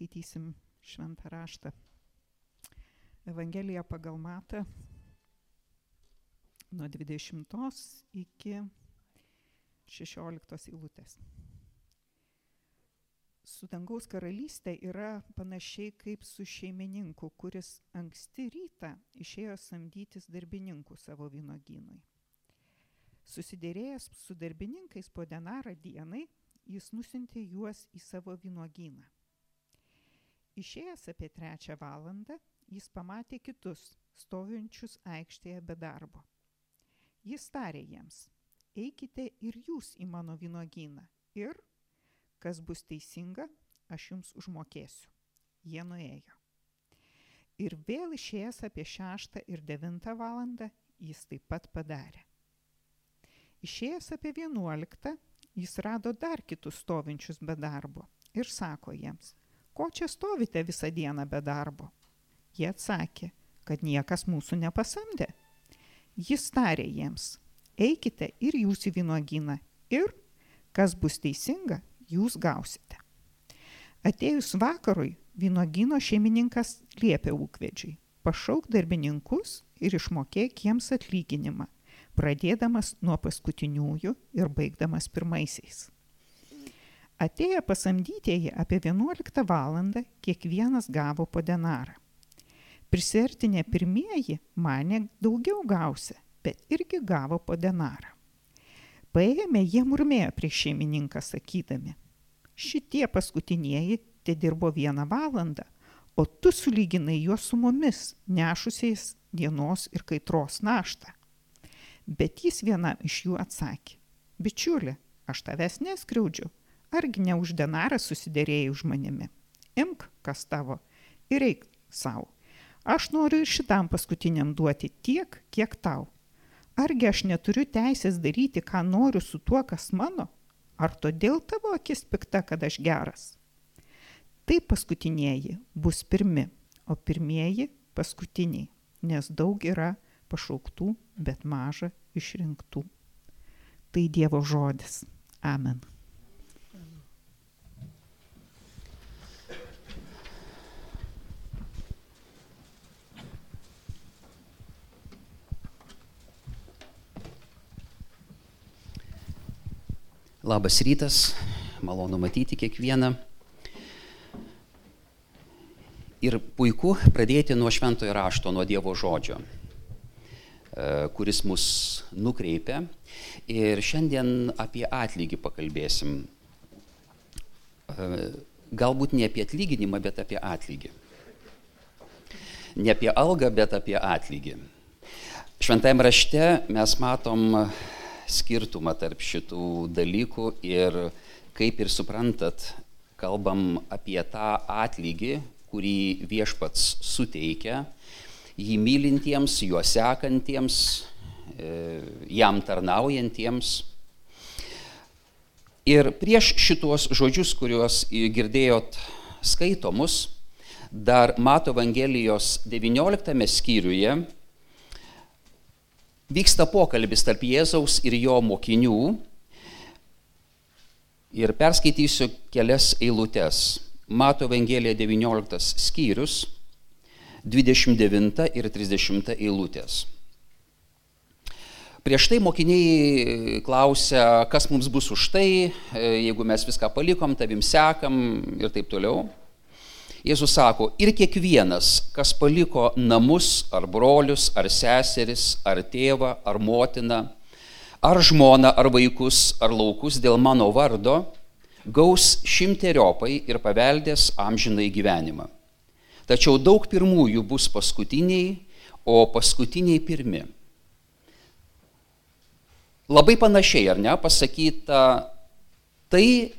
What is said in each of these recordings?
skaitysim šventą raštą. Evangelija pagal Matą nuo 20 iki 16 eilutės. Su dangaus karalystė yra panašiai kaip su šeimininku, kuris anksti rytą išėjo samdytis darbininkų savo vynogynui. Susidėrėjęs su darbininkais po denarą dienai, jis nusintė juos į savo vynogyną. Išėjęs apie trečią valandą, jis pamatė kitus, stovinčius aikštėje be darbo. Jis tarė jiems, eikite ir jūs į mano vynogyną ir, kas bus teisinga, aš jums užmokėsiu. Jie nuėjo. Ir vėl išėjęs apie šeštą ir devintą valandą, jis taip pat padarė. Išėjęs apie vienuoliktą, jis rado dar kitus stovinčius be darbo ir sako jiems, ko čia stovite visą dieną be darbo? Jie atsakė, kad niekas mūsų nepasamdė. Jis tarė jiems, eikite ir jūs į vynuogyną ir, kas bus teisinga, jūs gausite. Atėjus vakarui, vynuogyno šeimininkas liepė ūkvedžiui, pašauk darbininkus ir išmokėk jiems atlyginimą pradėdamas nuo paskutiniųjų ir baigdamas pirmaisiais. Atėję pasamdytieji apie 11 valandą kiekvienas gavo po denarą. Prisertinė pirmieji mane daugiau gausi, bet irgi gavo po denarą. Paėmė jie murmėjo prieš šeimininką sakydami, šitie paskutinieji te dirbo vieną valandą, o tu sulyginai juos su mumis, nešusiais dienos ir kaitros naštą. Bet jis vienam iš jų atsakė, bičiuli, aš tavęs neskriaudžiu, argi ne už denarą susidėrėjai už manimi. Imk, kas tavo, ir eik savo. Aš noriu ir šitam paskutiniam duoti tiek, kiek tau. Argi aš neturiu teisės daryti, ką noriu su tuo, kas mano? Ar todėl tavo akis pikta, kad aš geras? Tai paskutinieji bus pirmi, o pirmieji paskutiniai, nes daug yra pašauktų, bet maža išrinktų. Tai Dievo žodis. Amen. Labas rytas, malonu matyti kiekvieną. Ir puiku pradėti nuo šventojo rašto, nuo Dievo žodžio. E, kuris mus nukreipia. Ir šiandien apie atlygį pakalbėsim. E, galbūt ne apie atlyginimą, bet apie atlygį. Ne apie algą, bet apie atlygį. Šventajame rašte mes matom skirtumą tarp šitų dalykų ir kaip ir suprantat, kalbam apie tą atlygį, kurį viešpats suteikia jį mylintiems, juo sekantiems, e, jam tarnaujantiems. Ir prieš šitos žodžius, kuriuos girdėjot skaitomus, dar Mato Evangelijos 19 skyriuje vyksta pokalbis tarp Jėzaus ir jo mokinių. Ir perskaitysiu kelias eilutes. Mato Evangelija 19 skyrius 29 ir 30 eilutės. Prieš tai mokiniai klausia, kas mums bus už tai, jeigu mes viską palikom, tavim sekam ir taip toliau. Jėzus sako, ir kiekvienas, kas paliko namus, ar brolius, ar seseris, ar tėvą, ar motiną, ar žmoną, ar vaikus, ar laukus dėl mano vardo, gaus šimteriopai ir paveldės amžinai gyvenimą. Tačiau daug pirmųjų bus paskutiniai, o paskutiniai pirmi. Labai panašiai, ar ne, pasakyta tai,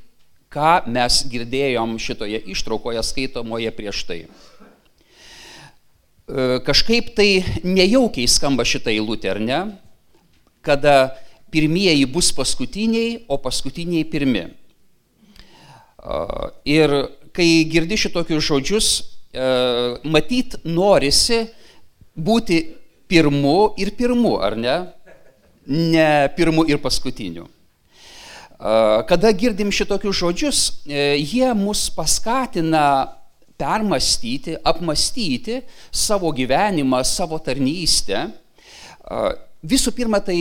ką mes girdėjom šitoje ištraukoje skaitomoje prieš tai. E, kažkaip tai nejaukiai skamba šitą eilutę, ar ne, kada pirmieji bus paskutiniai, o paskutiniai pirmi. E, ir kai girdi šitokius žodžius, E, matyt norisi būti pirmu ir pirmu, ar ne? Ne pirmu ir paskutiniu. E, kada girdim šitokius žodžius, e, jie mus paskatina permastyti, apmastyti savo gyvenimą, savo tarnystę. Visų pirma, tai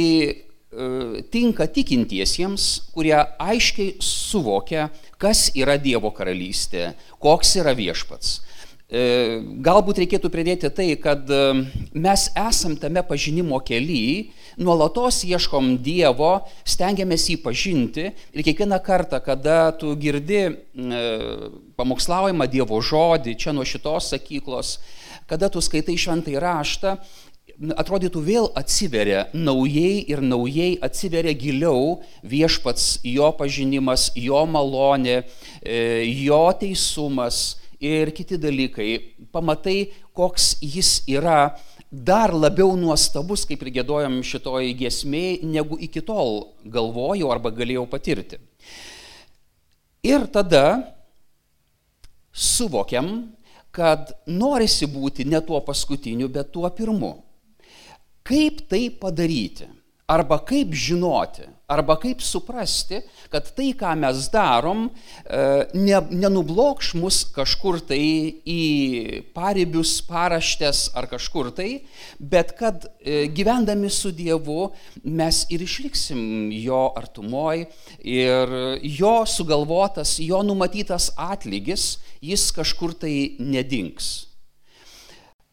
tinka tikintiesiems, kurie aiškiai suvokia, kas yra Dievo karalystė, koks yra viešpats. Galbūt reikėtų pridėti tai, kad mes esam tame pažinimo kelyje, nuolatos ieškom Dievo, stengiamės jį pažinti ir kiekvieną kartą, kada tu girdi e, pamokslaujamą Dievo žodį, čia nuo šitos sakyklos, kada tu skaitai šventai raštą, atrodytų vėl atsiveria naujai ir naujai atsiveria giliau viešpats, jo pažinimas, jo malonė, e, jo teisumas ir kiti dalykai. Pamatai, koks jis yra dar labiau nuostabus, kaip ir gėdojom šitoj giesmėje, negu iki tol galvojau arba galėjau patirti. Ir tada suvokiam, kad norisi būti ne tuo paskutiniu, bet tuo pirmu. Kaip tai padaryti? Arba kaip žinoti, arba kaip suprasti, kad tai, ką mes darom, e, ne, nenublokš mus kažkur tai į paribius, paraštės ar kažkur tai, bet kad e, gyvendami su Dievu mes ir išliksim jo artumoj ir jo sugalvotas, jo numatytas atlygis, jis kažkur tai nedings.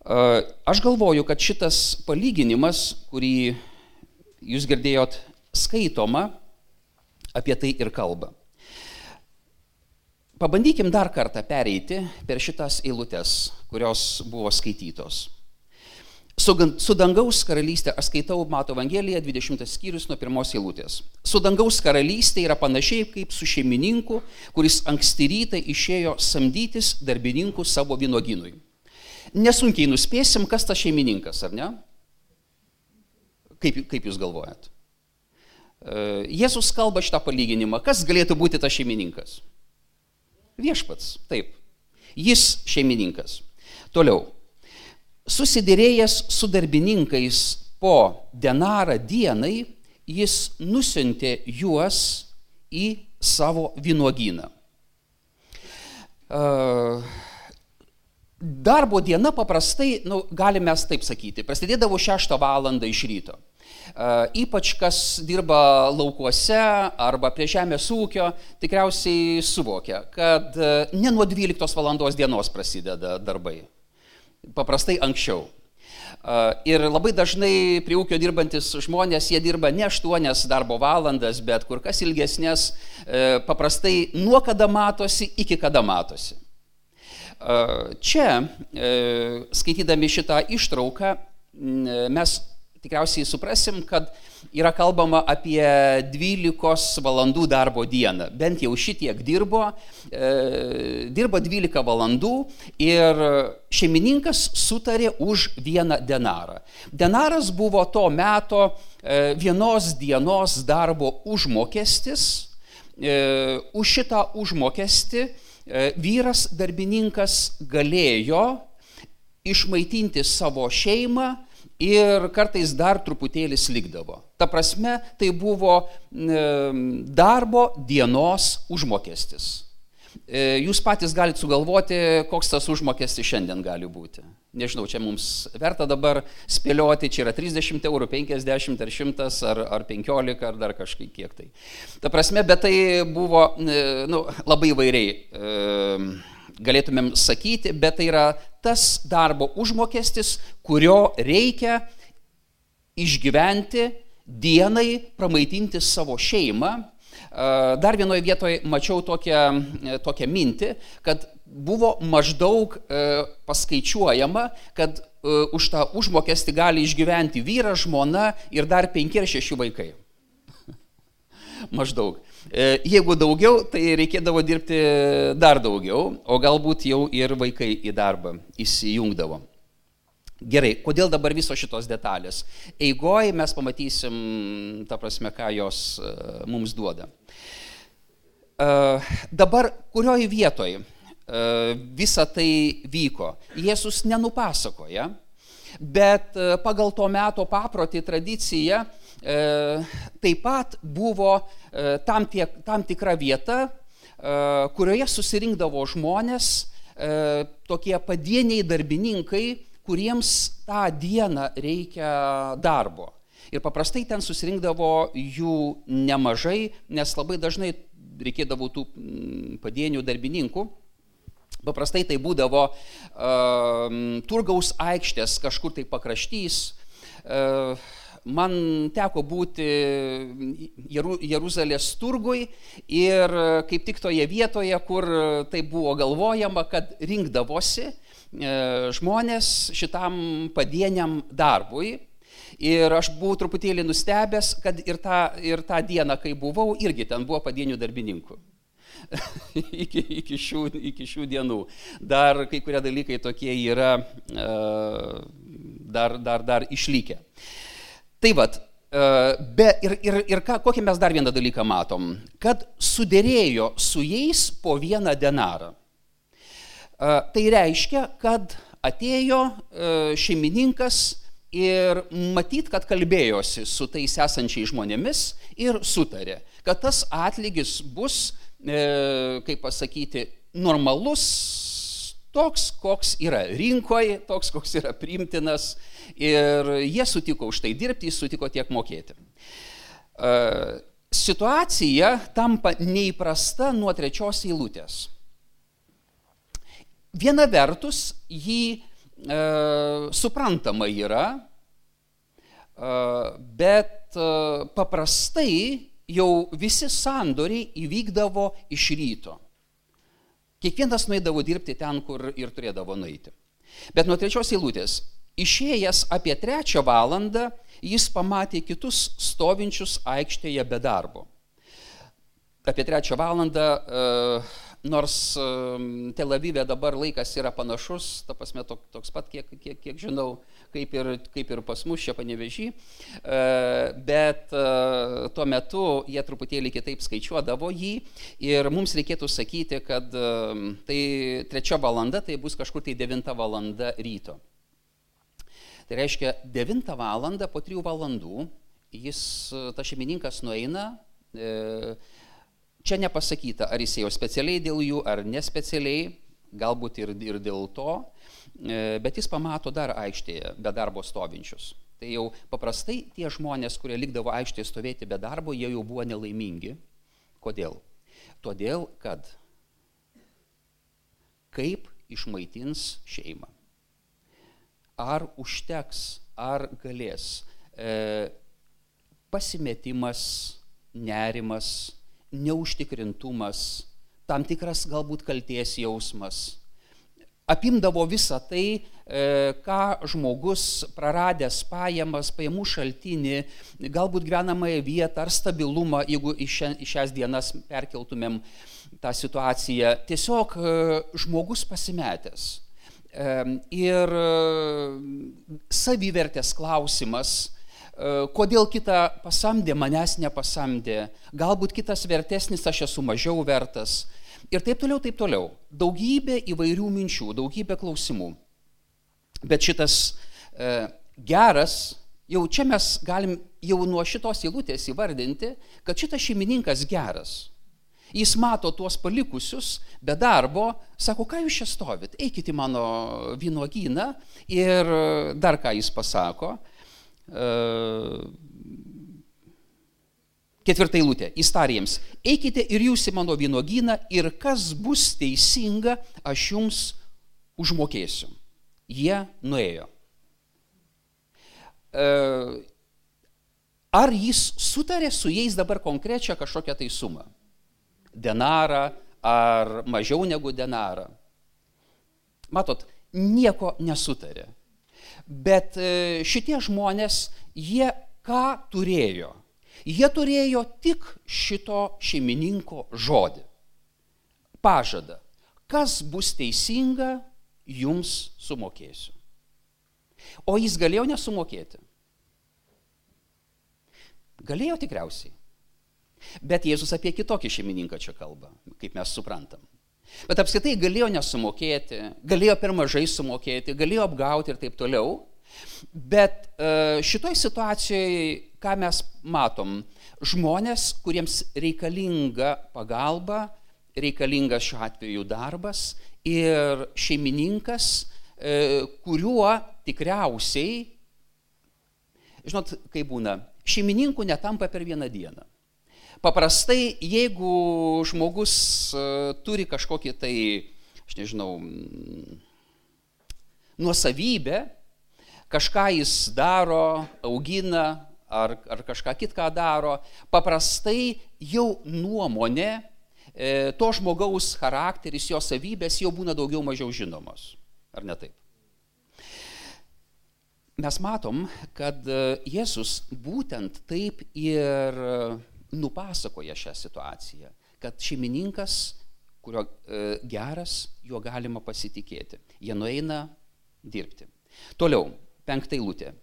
E, aš galvoju, kad šitas palyginimas, kurį jūs girdėjot skaitoma, apie tai ir kalba. Pabandykim dar kartą pereiti per šitas eilutes, kurios buvo skaitytos. Su, dangaus karalystė, aš skaitau Mato Evangeliją 20 skyrius nuo pirmos eilutės. Su dangaus karalystė yra panašiai kaip su šeimininku, kuris anksti rytą išėjo samdytis darbininkų savo vynoginui. Nesunkiai nuspėsim, kas tas šeimininkas, ar ne? Kaip, kaip jūs galvojat? Jėzus kalba šitą palyginimą. Kas galėtų būti tas šeimininkas? Viešpats, taip. Jis šeimininkas. Toliau. Susidėrėjęs su darbininkais po denarą dienai, jis nusintė juos į savo vynuogyną. Darbo diena paprastai, nu, galime taip sakyti, prasidėdavo 6 val. iš ryto. Ypač kas dirba laukuose arba prie žemės ūkio, tikriausiai suvokia, kad uh, ne nuo 12 val. dienos prasideda darbai. Paprastai anksčiau. Ir labai dažnai prie ūkio dirbantis žmonės, jie dirba ne 8 darbo valandas, bet kur kas ilgesnės, paprastai nuo kada matosi iki kada matosi. Čia, skaitydami šitą ištrauką, mes tikriausiai suprasim, kad yra kalbama apie 12 valandų darbo dieną. Bent jau šitiek dirbo, e, dirbo 12 valandų ir šeimininkas sutarė už vieną denarą. Denaras buvo to meto e, vienos dienos darbo užmokestis. E, už šitą užmokestį E, vyras darbininkas galėjo išmaitinti savo šeimą ir kartais dar truputėlis likdavo. Ta prasme, tai buvo darbo dienos užmokestis. E, jūs patys galite sugalvoti, koks tas užmokestis šiandien gali būti. Nežinau, čia mums verta dabar spėlioti, čia yra 30 eurų, 50 ar 100 ar, ar 15 ar dar kažkaip kiek tai. Ta prasme, bet tai buvo e, nu, labai vairiai e, galėtumėm sakyti, bet tai yra tas darbo užmokestis, kurio reikia išgyventi dienai, pramaitinti savo šeimą. E, dar vienoje vietoje mačiau tokią, tokią mintį, kad buvo maždaug e, paskaičiuojama, kad e, už tą užmokestį gali išgyventi vyras, žmona ir dar penki ar šeši vaikai. maždaug. E, jeigu daugiau, tai reikėdavo dirbti dar daugiau, o galbūt jau ir vaikai į darbą įsijungdavo. Gerai, kodėl dabar visos šitos detalės? Eigoje mes pamatysim, ta prasme, ką jos mums duoda. Dabar kurioje vietoje E, visa tai vyko. Jėzus nenupasakoja, bet e, pagal to meto paprotį tradiciją e, taip pat buvo tam, tiek, tam tikra vieta, kurioje susirinkdavo žmonės tokie padieniai darbininkai, kuriems tą dieną reikia darbo. Ir paprastai ten susirinkdavo jų nemažai, nes labai dažnai reikėdavo tų mm, padienių darbininkų. Paprastai tai būdavo uh, turgaus aikštės kažkur tai pakraštys. Uh, man teko būti Jeru, Jeruzalės turgui ir kaip tik toje vietoje, kur tai buvo galvojama, kad rinkdavosi uh, žmonės šitam padieniam darbui. Ir aš buvau truputėlį nustebęs, kad ir tą, ir tą dieną, kai buvau, irgi ten buvo padienių darbininkų. iki, iki, šių, iki šių dienų. Dar kai kurie dalykai tokie yra uh, dar, dar, dar išlikę. Tai vad, uh, be, ir, ir, ir ką, kokį mes dar vieną dalyką matom? Kad sudėrėjo su jais po vieną denarą. Uh, tai reiškia, kad atėjo uh, šeimininkas, ir matyt, kad kalbėjosi su tais esančiais žmonėmis ir sutarė, kad tas atlygis bus, e, kaip pasakyti, normalus, toks, koks yra rinkoje, toks, koks yra priimtinas ir jie sutiko už tai dirbti, jis sutiko tiek mokėti. E, situacija tampa neįprasta nuo trečios eilutės. Viena vertus, jį e, suprantama yra, e, bet e, paprastai jau visi sandoriai įvykdavo iš ryto. Kiekvienas nueidavo dirbti ten, kur ir turėdavo nueiti. Bet nuo trečios eilutės, išėjęs apie trečią valandą, jis pamatė kitus stovinčius aikštėje be darbo. Apie trečią valandą uh, nors Tel Avive dabar laikas yra panašus, ta prasme toks pat, kiek, kiek, kiek žinau, kaip ir, kaip ir pas mus čia panevežį, e, bet e, tuo metu jie truputėlį kitaip skaičiuodavo jį ir mums reikėtų sakyti, kad tai trečia valanda, tai bus kažkur tai devinta valanda ryto. Tai reiškia, 9 val. po 3 valandų jis, tas šeimininkas nueina, e, Čia nepasakyta, ar jis ėjo specialiai dėl jų, ar nespecialiai, galbūt ir, ir dėl to, e, bet jis pamato dar aikštėje be darbo stovinčius. Tai jau paprastai tie žmonės, kurie likdavo aikštėje stovėti be darbo, jie jau buvo nelaimingi. Kodėl? Todėl, kad kaip išmaitins šeimą. Ar užteks, ar galės. E, pasimetimas, nerimas, neužtikrintumas, tam tikras galbūt kalties jausmas. Apimdavo visą tai, e, ką žmogus praradęs pajamas, pajamų šaltinį, galbūt gyvenamąją vietą ar stabilumą, jeigu į šias dienas perkeltumėm tą situaciją, tiesiog e, žmogus pasimetęs. E, ir savivertės klausimas, kodėl kitą pasamdė, manęs nepasamdė, galbūt kitas vertesnis, aš esu mažiau vertas. Ir taip toliau, taip toliau. Daugybė įvairių minčių, daugybė klausimų. Bet šitas e, geras, jau čia mes galim jau nuo šitos įlūtės įvardinti, kad šitas šeimininkas geras. Jis mato tuos palikusius be darbo, sako, ką jūs čia stovit, eikite į mano vynuogyną ir dar ką jis pasako, Ketvirta eilutė. Įstariems. Eikite ir jūs į mano vynogyną ir kas bus teisinga, aš jums užmokėsiu. Jie nuėjo. Ar jis sutarė su jais dabar konkrečią kažkokią tai sumą? Denarą ar mažiau negu denarą? Matot, nieko nesutarė. Bet e, šitie žmonės, jie ką turėjo? Jie turėjo tik šito šeimininko žodį. Pažada. Kas bus teisinga, jums sumokėsiu. O jis galėjo nesumokėti. Galėjo tikriausiai. Bet Jėzus apie kitokį šeimininką čia kalba, kaip mes suprantam. Bet apskritai galėjo nesumokėti, galėjo per mažai sumokėti, galėjo apgauti ir taip toliau. Bet e, šitoj situacijoje, ką mes matom, žmonės, kuriems reikalinga pagalba, reikalingas šiuo atveju darbas ir šeimininkas, e, kuriuo tikriausiai, žinot, kaip būna, šeimininkų netampa per vieną dieną. Paprastai, jeigu žmogus e, turi kažkokį tai, aš nežinau, nuosavybę, kažką jis daro, augina ar, ar kažką kitką daro, paprastai jau nuomonė, e, to žmogaus charakteris, jo savybės jau būna daugiau mažiau žinomos. Ar ne taip? Mes matom, kad e, Jėzus būtent taip ir nupasakoja šią situaciją, kad šeimininkas, kurio e, geras, juo galima pasitikėti. Jie nueina dirbti. Toliau, penktą eilutę.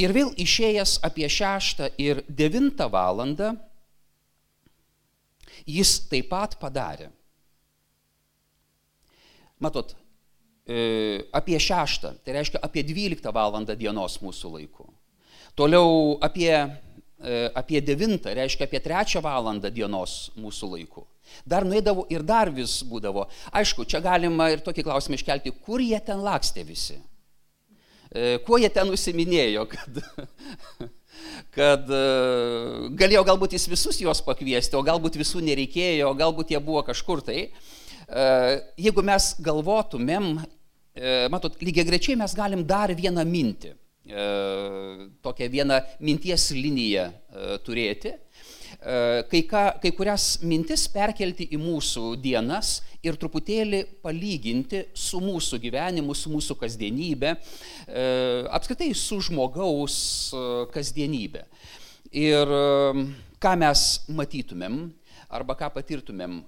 Ir vėl išėjęs apie šeštą ir devintą valandą, jis taip pat padarė. Matot, e, apie šeštą, tai reiškia apie dvyliktą valandą dienos mūsų laiku. Toliau apie E, apie 9, reiškia apie 3 valandą dienos mūsų laiku. Dar nuėdavo ir dar vis būdavo. Aišku, čia galima ir tokį klausimą iškelti, kur jie ten lakstė visi. E, kuo jie ten užsiminėjo, kad, kad e, galėjo galbūt jis visus juos pakviesti, o galbūt visų nereikėjo, galbūt jie buvo kažkur tai. Jeigu mes galvotumėm, matot, lygiai grečiai mes galim dar vieną mintį E, tokią vieną minties liniją e, turėti, e, kai, ką, kai kurias mintis perkelti į mūsų dienas ir truputėlį palyginti su mūsų gyvenimu, su mūsų kasdienybė, apskritai su žmogaus kasdienybė. Ir ką mes matytumėm arba ką patirtumėm,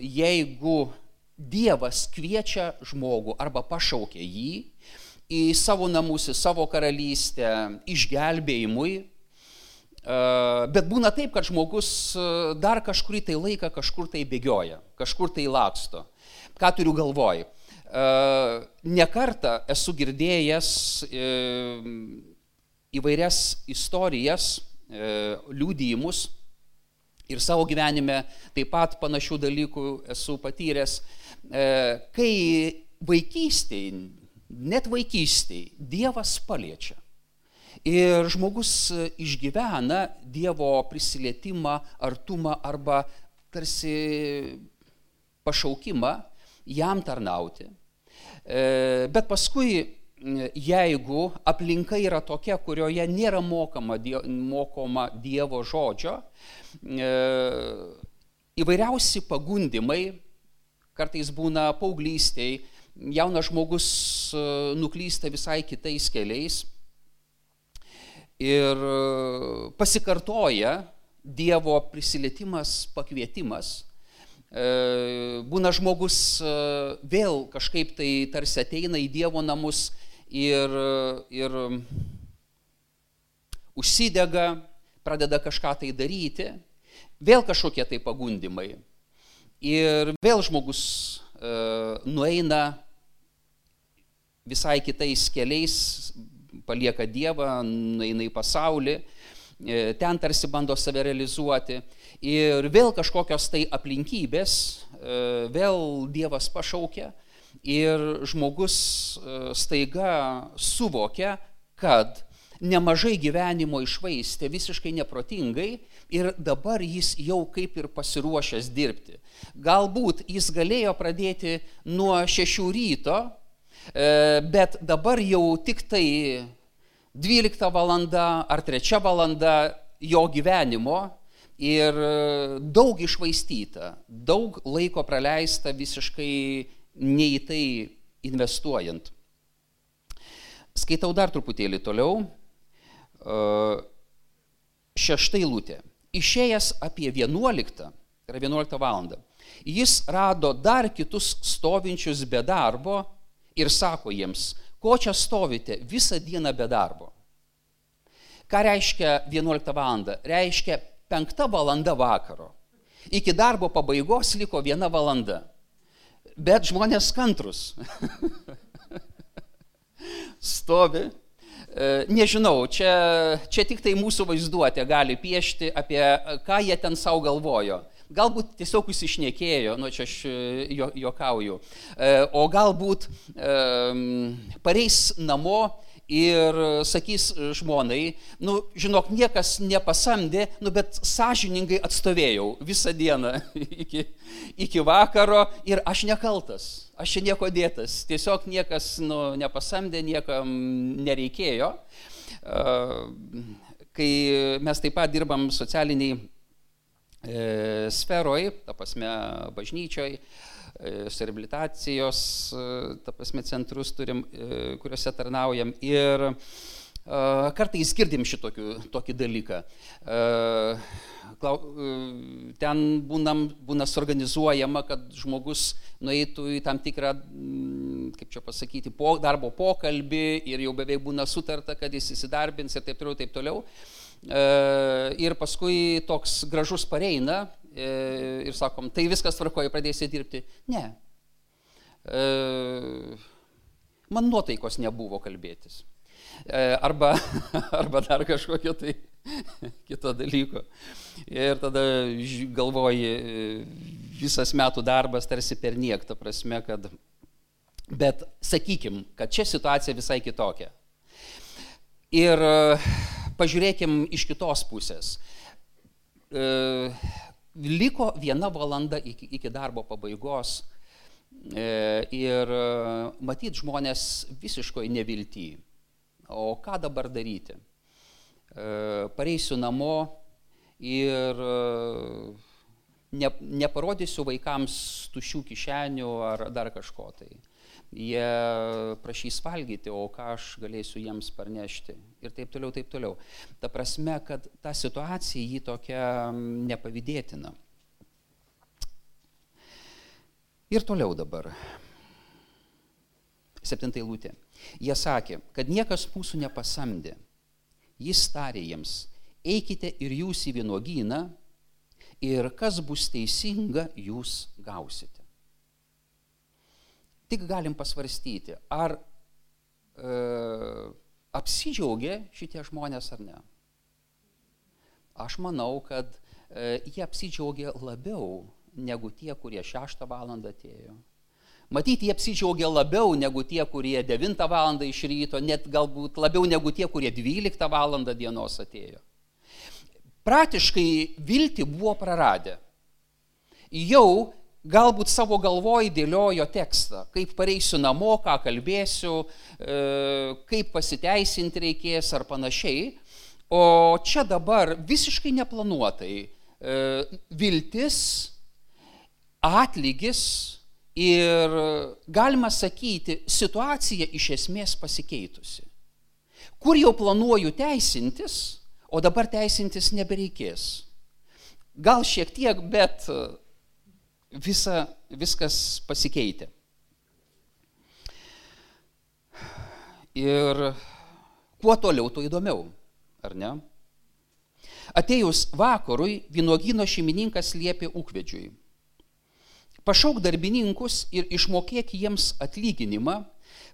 jeigu Dievas kviečia žmogų arba pašaukia jį, į savo namus, į savo karalystę, išgelbėjimui. E, bet būna taip, kad žmogus e, dar kažkurį tai laiką kažkur tai bėgioja, kažkur tai laksto. Ką turiu galvoj? E, Nekartą esu girdėjęs įvairias istorijas, liūdėjimus ir savo gyvenime taip pat panašių dalykų esu patyręs, kai vaikystėje net vaikystėje Dievas paliečia. Ir žmogus išgyvena Dievo prisilietimą, artumą arba tarsi pašaukimą jam tarnauti. E, bet paskui, jeigu aplinka yra tokia, kurioje nėra mokama, mokoma Dievo žodžio, e, įvairiausi pagundimai, kartais būna paauglystėje, jaunas žmogus e, nuklysta visai kitais keliais ir e, pasikartoja Dievo prisilietimas, pakvietimas. E, būna žmogus vėl kažkaip tai tarsi ateina į Dievo namus ir, ir užsidega, pradeda kažką tai daryti, vėl kažkokie tai pagundimai. Ir vėl žmogus nueina visai kitais keliais palieka Dievą, eina į pasaulį, e, ten tarsi bando save realizuoti. Ir vėl kažkokios tai aplinkybės, e, vėl Dievas pašaukia ir žmogus e, staiga suvokia, kad nemažai gyvenimo išvaistė visiškai neprotingai ir dabar jis jau kaip ir pasiruošęs dirbti. Galbūt jis galėjo pradėti nuo šešių ryto, bet dabar jau tik tai 12 valanda ar 3 valanda jo gyvenimo ir e, daug išvaistyta, daug laiko praleista visiškai ne į tai investuojant. Skaitau dar truputėlį toliau. E, šeštai lūtė. Išėjęs apie 11, tai yra 11 valandą, jis rado dar kitus stovinčius be darbo ir sako jiems, ko čia stovite visą dieną be darbo. Ką reiškia 11 val. Reiškia 5 val. vakaro. Iki darbo pabaigos liko viena valanda. Bet žmonės kantrus. Stovi. E, nežinau, čia, čia tik tai mūsų vaizduotė gali piešti, apie ką jie ten savo galvojo. Galbūt tiesiog įsišnekėjo, nu čia aš jo, juokauju, o galbūt pareis namo ir sakys žmonai, nu, žinok, niekas nepasamdė, nu, bet sąžiningai atstovėjau visą dieną iki, iki vakaro ir aš nekaltas, aš čia nieko dėtas, tiesiog niekas nu, nepasamdė, niekam nereikėjo. Kai mes taip pat dirbam socialiniai e, sferoj, ta prasme bažnyčioj, E, reabilitacijos, e, ta prasme, centrus turim, e, kuriuose tarnaujam. Ir kartais girdim šitokį tokį dalyką. Ten būnam, būna suorganizuojama, kad žmogus nueitų į tam tikrą, kaip čia pasakyti, po, darbo pokalbį ir jau beveik būna sutarta, kad jis įsidarbins ir taip toliau, taip toliau. Ir paskui toks gražus pareina E, ir sakom, tai viskas tvarkoja, pradėsi dirbti. Ne. E, man nuotaikos nebuvo kalbėtis. E, arba, arba dar kažkokio tai kito dalyko. Ir tada galvoji, visas metų darbas tarsi per niek, ta prasme, kad... Bet sakykim, kad čia situacija visai kitokia. Ir pažiūrėkim iš kitos pusės liko viena valanda iki, iki darbo pabaigos e, ir e, matyt žmonės visiškoj nevilty. O ką dabar daryti? E, pareisiu namo ir ne, neparodysiu vaikams tušių kišenių ar dar kažko tai jie prašys valgyti, o ką aš galėsiu jiems parnešti. Ir taip toliau, taip toliau. Ta prasme, kad ta situacija jį tokia nepavydėtina. Ir toliau dabar. Septintai lūtė. Jie sakė, kad niekas mūsų nepasamdė. Jis tarė jiems, eikite ir jūs į vynogyną ir kas bus teisinga, jūs gausite tik galim pasvarstyti, ar e, apsidžiaugė šitie žmonės ar ne. Aš manau, kad e, jie apsidžiaugė labiau negu tie, kurie 6 valandą atėjo. Matyti, jie apsidžiaugė labiau negu tie, kurie 9 valandą iš ryto, net galbūt labiau negu tie, kurie 12 valandą dienos atėjo. Praktiškai viltį buvo praradę. Jau galbūt savo galvoj dėliojo tekstą, kaip pareisiu namo, ką kalbėsiu, e, kaip pasiteisinti reikės ar panašiai. O čia dabar visiškai neplanuotai e, viltis, atlygis ir galima sakyti, situacija iš esmės pasikeitusi. Kur jau planuoju teisintis, o dabar teisintis nebereikės. Gal šiek tiek, bet visa, viskas pasikeitė. Ir kuo toliau, tuo įdomiau, ar ne? Atėjus vakarui, vynuogino šeimininkas liepė ūkvedžiui. Pašauk darbininkus ir išmokėk jiems atlyginimą,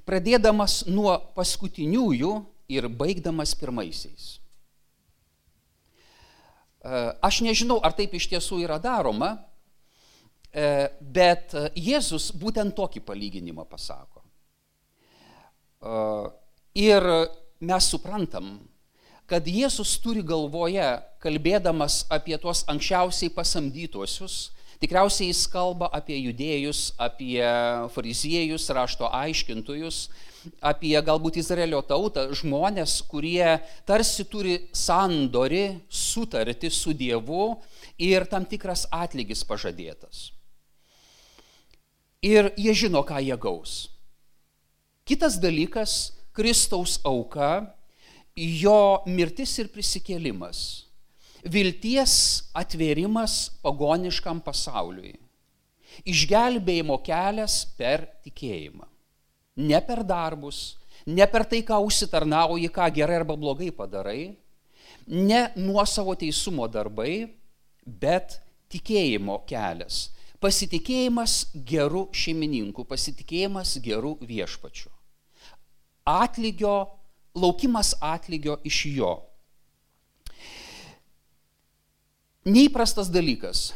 pradėdamas nuo paskutiniųjų ir baigdamas pirmaisiais. Aš nežinau, ar taip iš tiesų yra daroma, E, bet e, Jėzus būtent tokį palyginimą pasako. E, ir mes suprantam, kad Jėzus turi galvoje, kalbėdamas apie tuos anksčiausiai pasamdytuosius, tikriausiai jis kalba apie judėjus, apie fariziejus, rašto aiškintojus, apie galbūt Izraelio tautą, žmonės, kurie tarsi turi sandori, sutarti su Dievu ir tam tikras atlygis pažadėtas ir jie žino, ką jie gaus. Kitas dalykas - Kristaus auka, jo mirtis ir prisikėlimas, vilties atvėrimas pagoniškam pasauliui, išgelbėjimo kelias per tikėjimą. Ne per darbus, ne per tai, ką užsitarnauji, ką gerai arba blogai padarai, ne nuo savo teisumo darbai, bet tikėjimo kelias pasitikėjimas gerų šeimininkų, pasitikėjimas gerų viešpačių. Atlygio, laukimas atlygio iš jo. Neįprastas dalykas.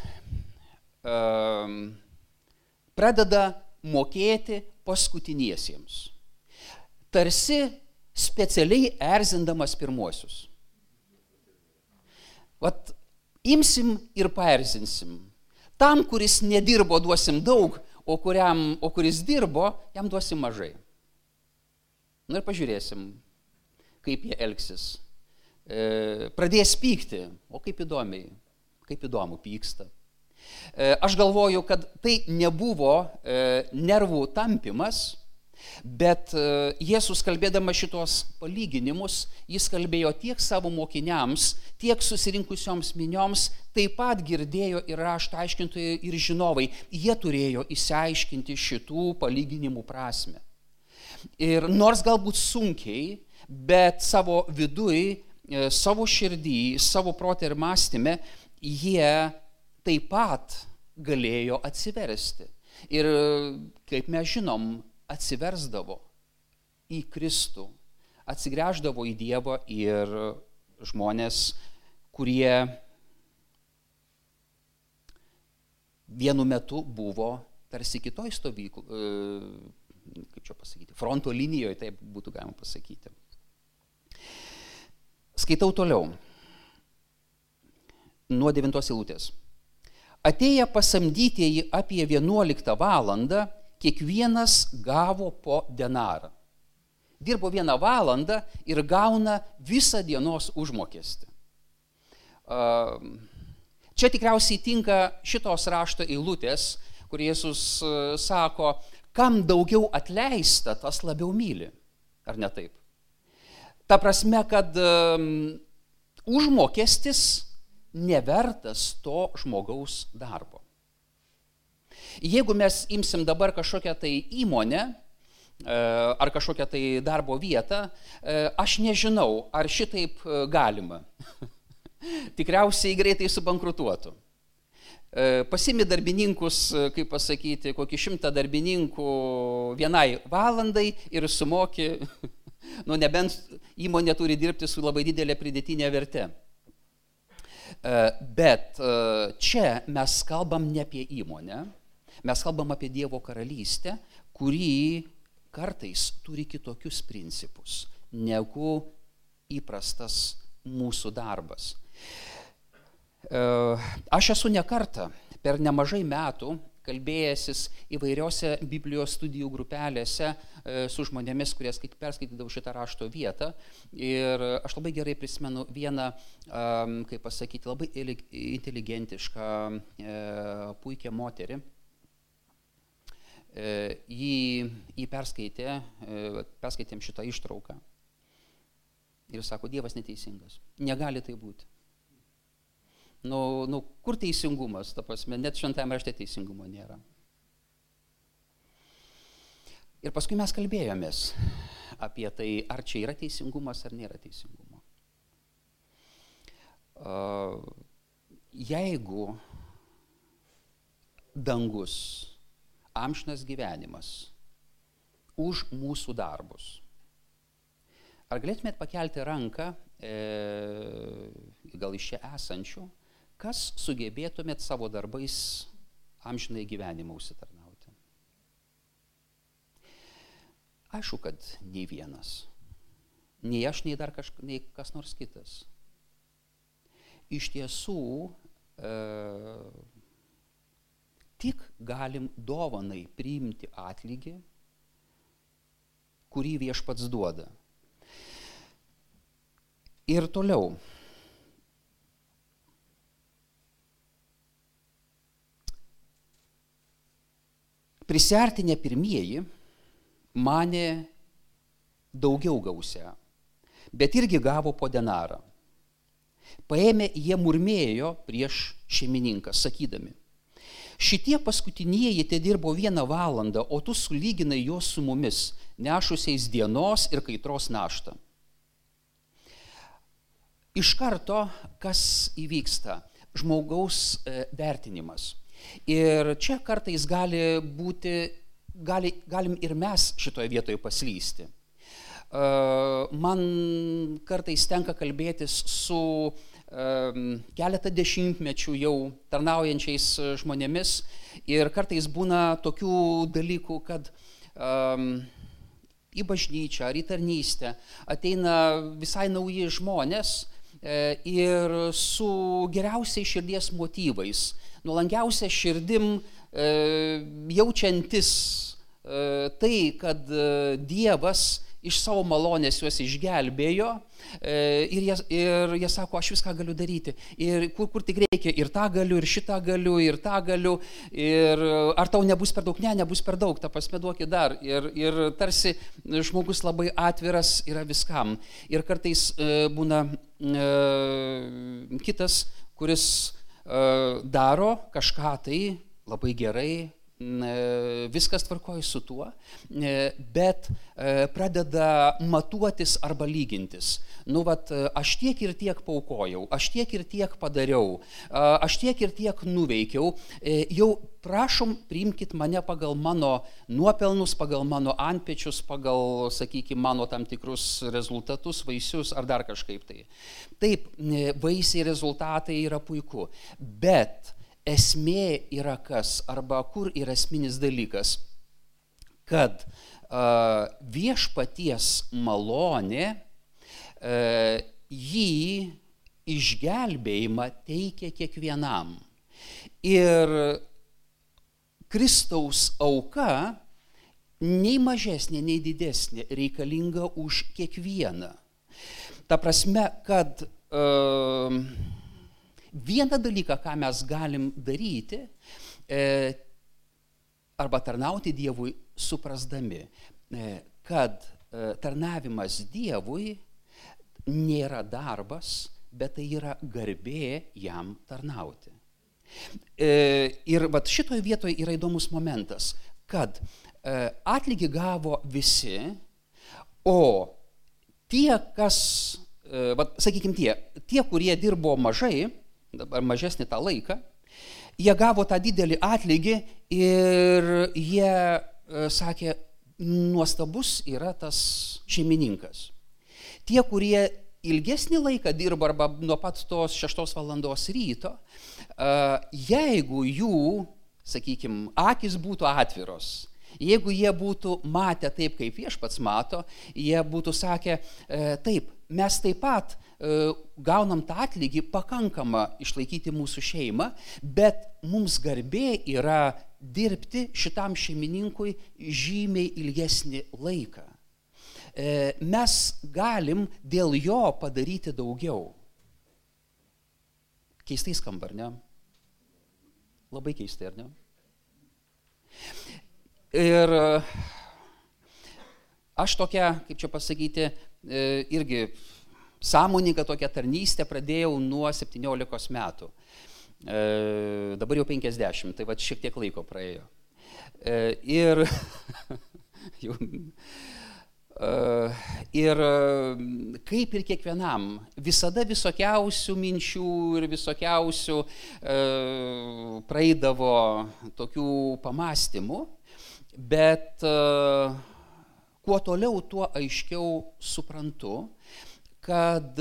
pradeda mokėti paskutiniesiems. Tarsi specialiai erzindamas pirmuosius. Vat imsim ir paerzinsim. Tam, kuris nedirbo, duosim daug, o, kuriam, o kuris dirbo, jam duosim mažai. Na ir pažiūrėsim, kaip jie elgsis. E, pradės pykti, o kaip įdomiai, kaip įdomu pyksta. E, aš galvoju, kad tai nebuvo e, nervų tampimas, Bet e, Jėzus kalbėdamas šitos palyginimus, jis kalbėjo tiek savo mokiniams, tiek susirinkusioms minioms, taip pat girdėjo ir rašto aiškintojai ir žinovai. Jie turėjo įsiaiškinti šitų palyginimų prasme. Ir nors galbūt sunkiai, bet savo vidui, e, savo širdį, savo protą ir mąstymę, jie taip pat galėjo atsiversti. Ir kaip mes žinom, atsiversdavo į Kristų, atsigręždavo į Dievą ir žmonės, kurie vienu metu buvo tarsi kitoj stovyklų, e, kaip čia pasakyti, fronto linijoje, taip būtų galima pasakyti. Skaitau toliau. Nuo devintos eilutės. Atėję pasamdytieji apie 11 valandą kiekvienas gavo po denarą. Dirbo vieną valandą ir gauna visą dienos užmokestį. Čia tikriausiai tinka šitos rašto eilutės, kur Jėzus e, sako, kam daugiau atleista, tas labiau myli. Ar ne taip? Ta prasme, kad um, užmokestis nevertas to žmogaus darbo. Jeigu mes imsim dabar kažkokią tai įmonę, e, ar kažkokią tai darbo vietą, e, aš nežinau, ar šitaip e, galima. Tikriausiai greitai subankrutuotų. Pasimi darbininkus, kaip pasakyti, kokį šimtą darbininkų vienai valandai ir sumoki, nu nebent įmonė turi dirbti su labai didelė pridėtinė verte. Bet čia mes kalbam ne apie įmonę, Mes kalbam apie Dievo karalystę, kurį kartais turi kitokius principus negu įprastas mūsų darbas. E, aš esu nekarta per nemažai metų kalbėjęsis įvairiose Biblijos studijų grupelėse e, su žmonėmis, kurie perskaitydavo šitą rašto vietą. Ir aš labai gerai prisimenu vieną, kaip pasakyti, labai inteligentišką, e, puikią moterį jį, jį perskaitė, e, perskaitėm šitą ištrauką. Ir sako, Dievas neteisingas. Negali tai būti. Nu, nu, kur teisingumas, ta prasme, net šventame rašte teisingumo nėra. Ir paskui mes kalbėjomės apie tai, ar čia yra teisingumas ar nėra teisingumo. Jeigu dangus amžinas gyvenimas už mūsų darbus. Ar galėtumėt pakelti ranką, e, gal iš čia esančių, kas sugebėtumėt savo darbais amžinai gyvenimą užsitarnauti? Aišku, kad nei vienas. Nei aš, nei dar kažkas, nei kas nors kitas. Iš tiesų, e, tik galim dovanai priimti atlygį, kurį viešpats duoda. Ir toliau. Prisartinę pirmieji mane daugiau gausia, bet irgi gavo po denarą. Paėmė jie murmėjo prieš šeimininką, sakydami, Šitie paskutinieji te dirbo vieną valandą, o tu sulyginai juos su mumis, nešusiais dienos ir kaitros naštą. Iš karto, kas įvyksta? Žmogaus e, vertinimas. Ir čia kartais gali būti, gali, galim ir mes šitoje vietoje paslysti. E, man kartais tenka kalbėtis su keletą dešimtmečių jau tarnaujančiais žmonėmis. Ir kartais būna tokių dalykų, kad um, į bažnyčią ar į tarnystę ateina visai nauji žmonės e, ir su geriausiais širdies motyvais, nuolankiausia širdim e, jaučiantis e, tai, kad Dievas iš savo malonės juos išgelbėjo e, ir jie, ir jie sako, aš viską galiu daryti. Ir kur, kur tik reikia, ir tą galiu, ir šitą galiu, ir tą galiu. Ir ar tau nebus per daug? Ne, nebus per daug, tą pasmeduokit dar. Ir, ir tarsi žmogus labai atviras yra viskam. Ir kartais e, būna e, kitas, kuris daro kažką tai labai gerai, E, viskas tvarkoja su tuo, e, bet e, pradeda matuotis arba lygintis. Nu, vat, aš tiek ir tiek paukojau, aš tiek ir tiek padariau, aš tiek ir tiek nuveikiau, jau prašom, priimkite mane pagal mano nuopelnus, pagal mano antpečius, pagal, sakykime, mano tam tikrus rezultatus, vaisius ar dar kažkaip tai. Taip, vaisiai rezultatai yra puiku, bet esmė yra kas, arba kur yra esminis dalykas, kad uh, viešpaties malonė uh, jį išgelbėjimą teikia kiekvienam. Ir Kristaus auka nei mažesnė, nei didesnė reikalinga už kiekvieną. Ta prasme, kad uh, Vieną dalyką, ką mes galim daryti, e, arba tarnauti Dievui, suprasdami, e, kad e, tarnavimas Dievui nėra darbas, bet tai yra garbė jam tarnauti. E, ir vat šitoje vietoje yra įdomus momentas, kad e, atlygį gavo visi, o tie, kas, e, vat, sakykime, tie, tie, kurie dirbo mažai, dabar mažesnį tą laiką, jie gavo tą didelį atlygį ir jie e, sakė, nuostabus yra tas šeimininkas. Tie, kurie ilgesnį laiką dirba arba nuo pat tos šeštos valandos ryto, e, jeigu jų, sakykime, akis būtų atviros, jeigu jie būtų matę taip, kaip viešpats mato, jie būtų sakę, e, taip, mes taip pat gaunam tą atlygį pakankamą išlaikyti mūsų šeimą, bet mums garbė yra dirbti šitam šeimininkui žymiai ilgesnį laiką. E, mes galim dėl jo padaryti daugiau. Keistai skamba, ar ne? Labai keistai, ar ne? Ir e, aš tokia, kaip čia pasakyti, irgi sąmoningą tokią tarnystę pradėjau nuo 17 metų. E, dabar jau 50, tai va šiek tiek laiko praėjo. E, ir, jau, e, ir kaip ir kiekvienam, visada visokiausių minčių ir visokiausių e, praeidavo tokių pamastymų, bet e, kuo toliau, tuo aiškiau suprantu, kad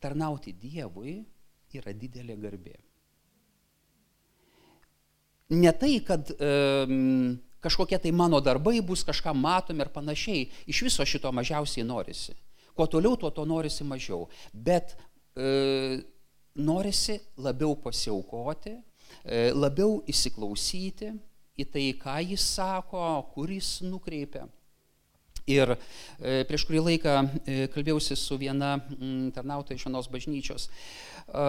tarnauti Dievui yra didelė garbė. Ne tai, kad um, kažkokie tai mano darbai bus kažką matomi ir panašiai, iš viso šito mažiausiai norisi. Kuo toliau, tuo to norisi mažiau. Bet e, norisi labiau pasiaukoti, e, labiau įsiklausyti į tai, ką jis sako, kur jis nukreipia. Ir e, prieš kurį laiką e, kalbėjausi su viena m, tarnautoja iš vienos bažnyčios. E,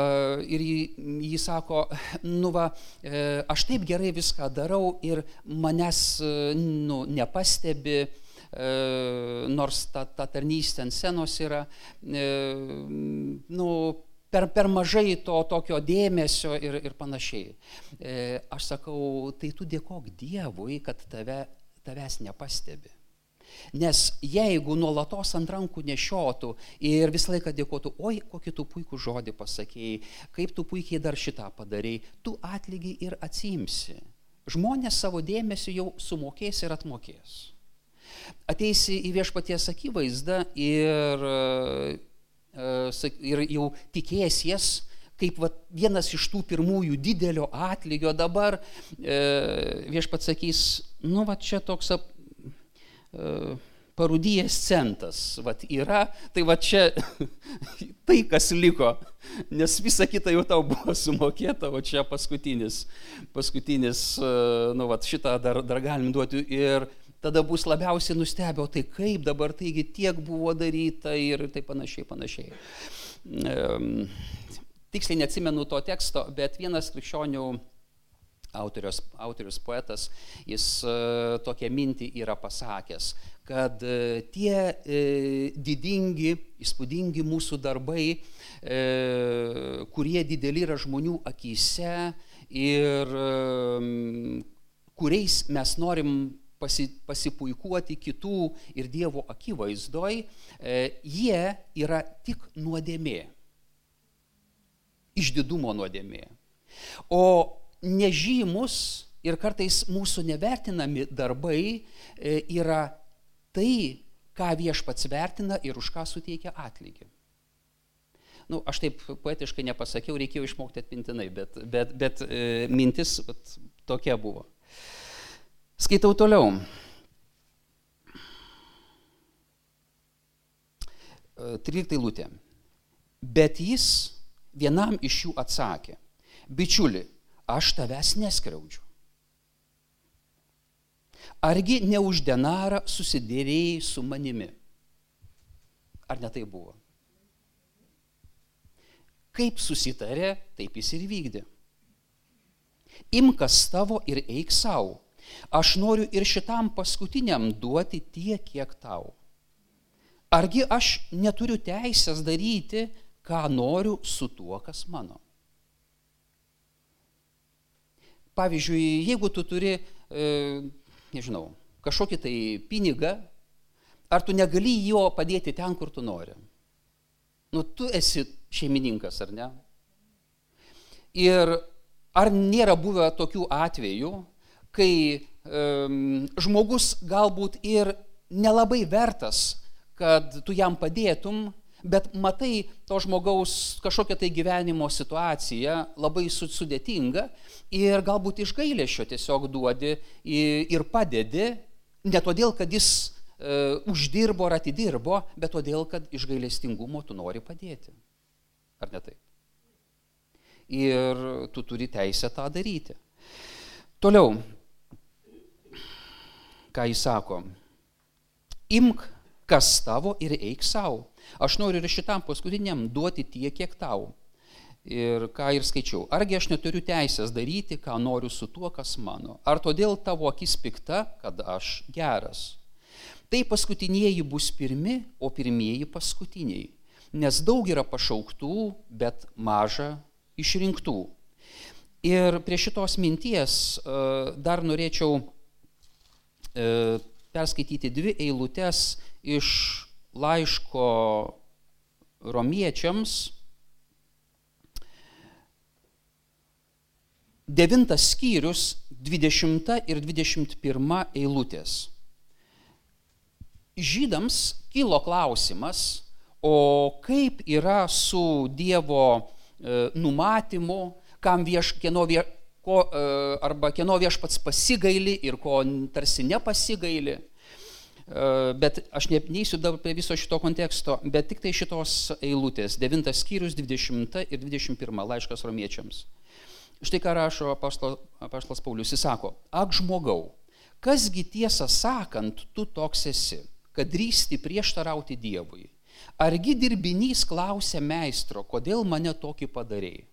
ir jį sako, nu va, aš taip gerai viską darau ir manęs nu, nepastebi, nors ta, ta tarnystė ant senos yra, nu, per, per mažai to tokio dėmesio ir, ir panašiai. Aš sakau, tai tu dėkok Dievui, kad tave, tavęs nepastebi. Nes jeigu nuolatos ant rankų nešiotų ir visą laiką dėkotų, oi, kokį tu puikų žodį pasakėjai, kaip tu puikiai dar šitą padarėjai, tu atlygį ir atsimsi. Žmonės savo dėmesį jau sumokės ir atmokės. Ateisi į viešpaties akivaizdą ir ir jau tikėsies, kaip va, vienas iš tų pirmųjų didelio atlygio dabar e, viešpats sakys, nu va čia toks ap, e, parudijęs centas, va yra, tai va čia tai, kas liko, nes visa kita jau tau buvo sumokėta, o čia paskutinis, paskutinis, e, nu va šitą dar, dar galim duoti. Ir tada bus labiausiai nustebę, o tai kaip dabar, taigi tiek buvo daryta ir taip panašiai, panašiai. Tiksliai neatsimenu to teksto, bet vienas krikščionių autorius, autorius poetas, jis uh, tokią mintį yra pasakęs, kad uh, tie uh, didingi, įspūdingi mūsų darbai, kurie dideli yra žmonių akise ir kuriais mes norim pasi, pasipuikuoti kitų ir Dievo akivaizdoj, jie yra tik nuodėmė išdidumo nuodėmė. O nežymus ir kartais mūsų nevertinami darbai e, yra tai, ką viešpats vertina ir už ką suteikia atlygį. Nu, aš taip poetiškai nepasakiau, reikėjo išmokti atmintinai, bet, bet, bet e, mintis bet, tokia buvo. Skaitau toliau. E, 13 lūtė. Bet jis vienam iš jų atsakė, bičiuli, aš tavęs neskriaudžiu. Argi ne už denarą susidėrėjai su manimi? Ar ne tai buvo? Kaip susitarė, taip jis ir vykdė. Imkas tavo ir eik savo. Aš noriu ir šitam paskutiniam duoti tiek, kiek tau. Argi aš neturiu teisės daryti, ką noriu su tuo, kas mano. Pavyzdžiui, jeigu tu turi, e, nežinau, kažkokį tai pinigą, ar tu negali jo padėti ten, kur tu nori? Nu, tu esi šeimininkas, ar ne? Ir ar nėra buvę tokių atvejų, kai um, žmogus galbūt ir nelabai vertas, kad tu jam padėtum, bet matai to žmogaus kažkokią tai gyvenimo situaciją labai sudėtingą ir galbūt iš gailėšio tiesiog duodi ir padedi, ne todėl, kad jis e, uždirbo ar atidirbo, bet todėl, kad iš gailestingumo tu nori padėti. Ar ne taip? Ir tu turi teisę tą daryti. Toliau, ką jis sako, imk kas tavo ir eik savo. Aš noriu ir šitam paskutiniam duoti tiek, kiek tau. Ir ką ir skaičiau. Argi aš neturiu teisės daryti, ką noriu su tuo, kas mano? Ar todėl tavo akis pikta, kad aš geras? Tai paskutinieji bus pirmi, o pirmieji paskutiniai. Nes daug yra pašauktų, bet maža išrinktų. Ir prie šitos minties e, dar norėčiau e, perskaityti dvi eilutes iš laiško romiečiams, devintas skyrius, 20 ir 21 eilutės. Žydams kilo klausimas, o kaip yra su Dievo e, numatymu, kam vieš, kieno vie, ko, e, arba kieno viešpats pasigaili ir ko tarsi nepasigaili. E, bet aš ne, neįsiu dabar prie viso šito konteksto, bet tik tai šitos eilutės, 9 skyrius, 20 ir 21 laiškas romiečiams. Štai ką rašo apaštalas Paulius, jis sako, ak žmogau, kasgi tiesą sakant, tu toks esi, kad drįsti prieštarauti Dievui. Argi dirbinys klausia meistro, kodėl mane tokį padarėjai?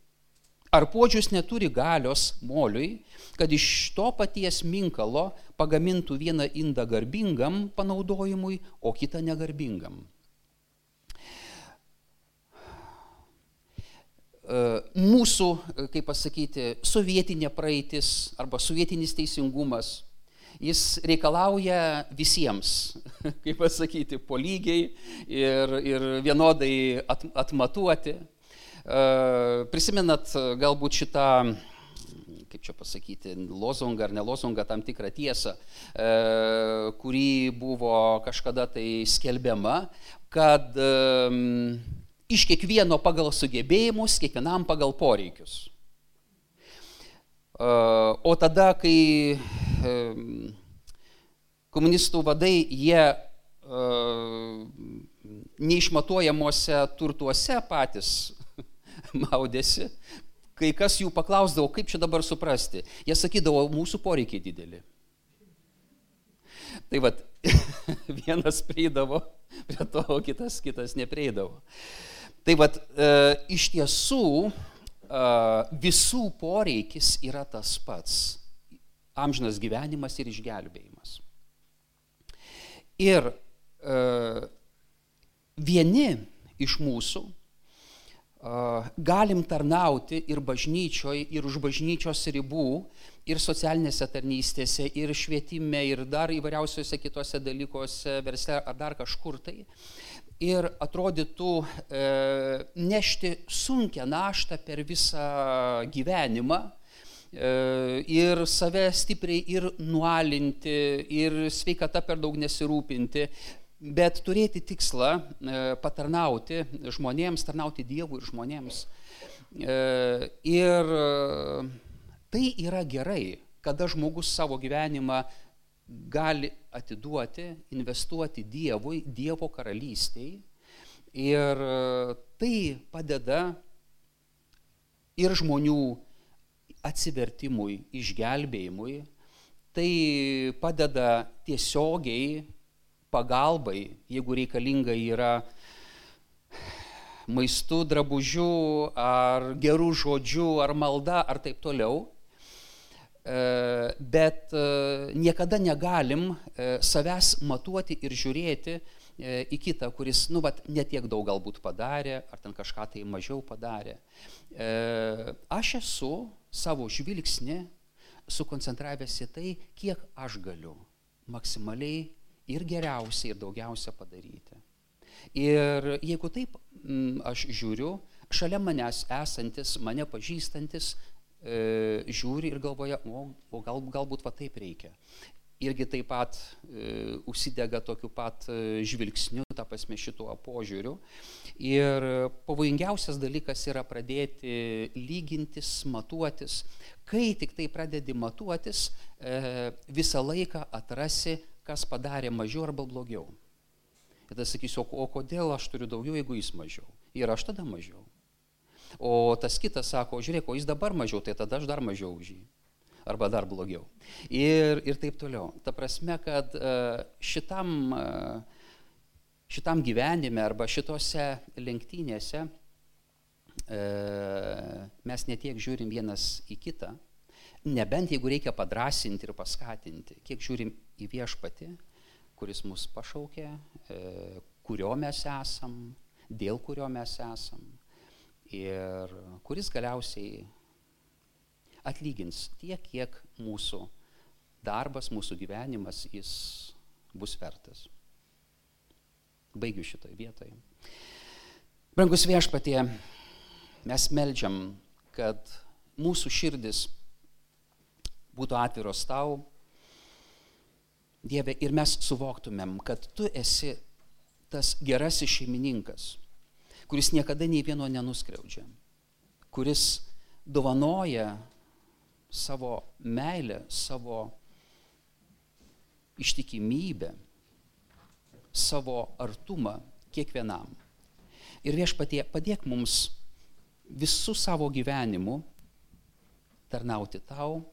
Ar puodžius neturi galios moliui, kad iš to paties minkalo pagamintų vieną indą garbingam panaudojimui, o kitą negarbingam? E, mūsų, kaip pasakyti, sovietinė praeitis arba sovietinis teisingumas, jis reikalauja visiems, kaip pasakyti, po lygiai ir, ir vienodai at, atmatuoti. Prisimenat galbūt šitą kaip čia pasakyti, lozungą ar nelozungą, tam tikrą tiesą, kuri buvo kažkada tai skelbiama, kad iš kiekvieno pagal sugebėjimus, kiekvienam pagal poreikius. O tada, kai komunistų vadai, jie neišmatuojamuose turtuose patys maudėsi, kai kas jų paklausdavo, kaip čia dabar suprasti, jie sakydavo, mūsų poreikiai dideli. Tai vad, vienas prieidavo prie to, kitas, kitas neprieidavo. Tai vad, e, iš tiesų e, visų poreikis yra tas pats - amžinas gyvenimas ir išgelbėjimas. Ir e, vieni iš mūsų galim tarnauti ir bažnyčioje, ir už bažnyčios ribų, ir socialinėse tarnystėse, ir švietime, ir dar įvairiausiose kitose dalykuose, versle ar dar kažkur tai. Ir atrodytų e, nešti sunkę naštą per visą gyvenimą, e, ir save stipriai ir nualinti, ir sveikata per daug nesirūpinti, bet turėti tikslą e, patarnauti žmonėms, tarnauti Dievui ir žmonėms. E, ir e, tai yra gerai, kada žmogus savo gyvenimą gali atiduoti, investuoti Dievui, Dievo karalystiai. Ir tai padeda ir žmonių atsivertimui, išgelbėjimui, tai padeda tiesiogiai pagalbai, jeigu reikalinga yra maistu, drabužiu, ar gerų žodžių, ar malda, ar taip toliau. E, bet e, niekada negalim e, savęs matuoti ir žiūrėti į kitą, kuris, nu, vat, netiek daug galbūt padarė, ar ten kažką tai mažiau padarė. Aš esu savo žvilgsnį sukoncentravęs į tai, kiek aš galiu maksimaliai ir geriausia, ir daugiausia padaryti. Ir jeigu taip m, aš žiūriu, šalia manęs esantis, mane pažįstantis, e, žiūri ir galvoja, o, o gal, galbūt va taip reikia. Irgi taip pat e, užsidega tokiu pat e, žvilgsniu, tą pasme šituo požiūriu. Ir pavojingiausias dalykas yra pradėti lygintis, matuotis. Kai tik tai pradedi matuotis, e, visą laiką atrasi kas padarė mažiau arba blogiau. Ir tada sakysiu, o, kodėl aš turiu daugiau, jeigu jis mažiau? Ir aš tada mažiau. O tas kitas sako, žiūrėk, o jis dabar mažiau, tai tada aš dar mažiau už jį. Arba dar blogiau. Ir, ir taip toliau. Ta prasme, kad e, šitam, e, šitam gyvenime arba šitose lenktynėse e, mes netiek žiūrim vienas į kitą, nebent jeigu reikia padrasinti ir paskatinti, kiek žiūrim į viešpatį, kuris mus pašaukė, e, kurio mes esam, dėl kurio mes esam ir kuris galiausiai atlygins tiek, kiek mūsų darbas, mūsų gyvenimas jis bus vertas. Baigiu šitoje vietoje. Brangus viešpatie, mes melžiam, kad mūsų širdis būtų atviros tau, Dieve, ir mes suvoktumėm, kad tu esi tas gerasis šeimininkas, kuris niekada nei vieno nenuskriaudžia, kuris dovanoja savo meilę, savo ištikimybę, savo artumą kiekvienam. Ir viešpatie, padėk mums visų savo gyvenimu tarnauti tau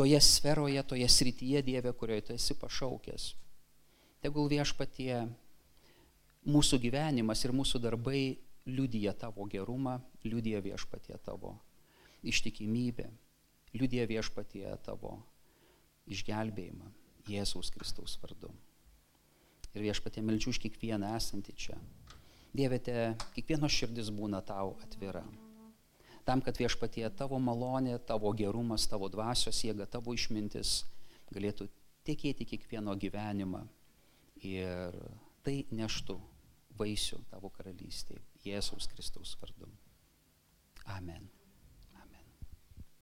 toje sferoje, toje srityje Dieve, kurioje tu esi pašaukęs. Tegul viešpatie mūsų gyvenimas ir mūsų darbai liudyja tavo gerumą, liudyja viešpatie tavo ištikimybę, liudyja viešpatie tavo išgelbėjimą Jėzaus Kristaus vardu. Ir viešpatie melčiu už kiekvieną esantį čia. Dievete, kiekvieno širdis būna tau atvira tam, kad viešpatie tavo malonė, tavo gerumas, tavo dvasios jėga, tavo išmintis galėtų tekėti kiekvieno gyvenimą ir tai neštų vaisių tavo karalystėje. Jėzaus Kristaus vardu. Amen.